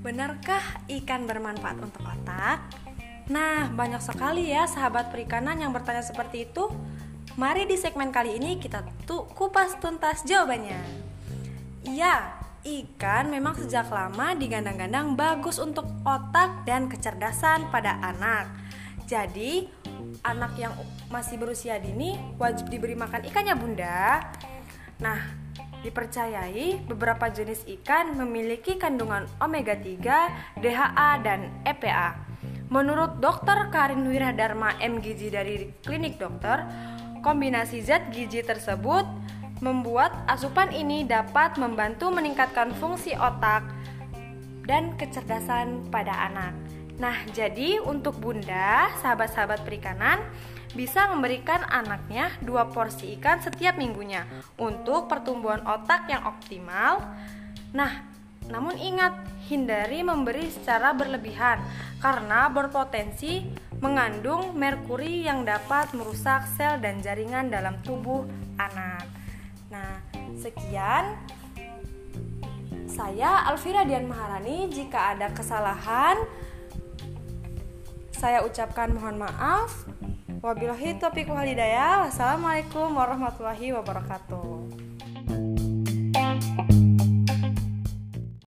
Benarkah ikan bermanfaat untuk otak? Nah, banyak sekali ya sahabat perikanan yang bertanya seperti itu. Mari di segmen kali ini kita tuh kupas tuntas jawabannya. Iya, ikan memang sejak lama digandang-gandang bagus untuk otak dan kecerdasan pada anak. Jadi, anak yang masih berusia dini wajib diberi makan ikannya, Bunda. Nah, Dipercayai beberapa jenis ikan memiliki kandungan omega 3, DHA, dan EPA. Menurut Dr. Karin Wiradharma MGG dari Klinik Dokter, kombinasi zat gizi tersebut membuat asupan ini dapat membantu meningkatkan fungsi otak dan kecerdasan pada anak. Nah, jadi untuk Bunda, sahabat-sahabat perikanan, bisa memberikan anaknya dua porsi ikan setiap minggunya untuk pertumbuhan otak yang optimal. Nah, namun ingat, hindari memberi secara berlebihan karena berpotensi mengandung merkuri yang dapat merusak sel dan jaringan dalam tubuh anak. Nah, sekian saya Alvira Dian Maharani. Jika ada kesalahan, saya ucapkan mohon maaf. Wabillahi taufiq wal hidayah. Wassalamualaikum warahmatullahi wabarakatuh.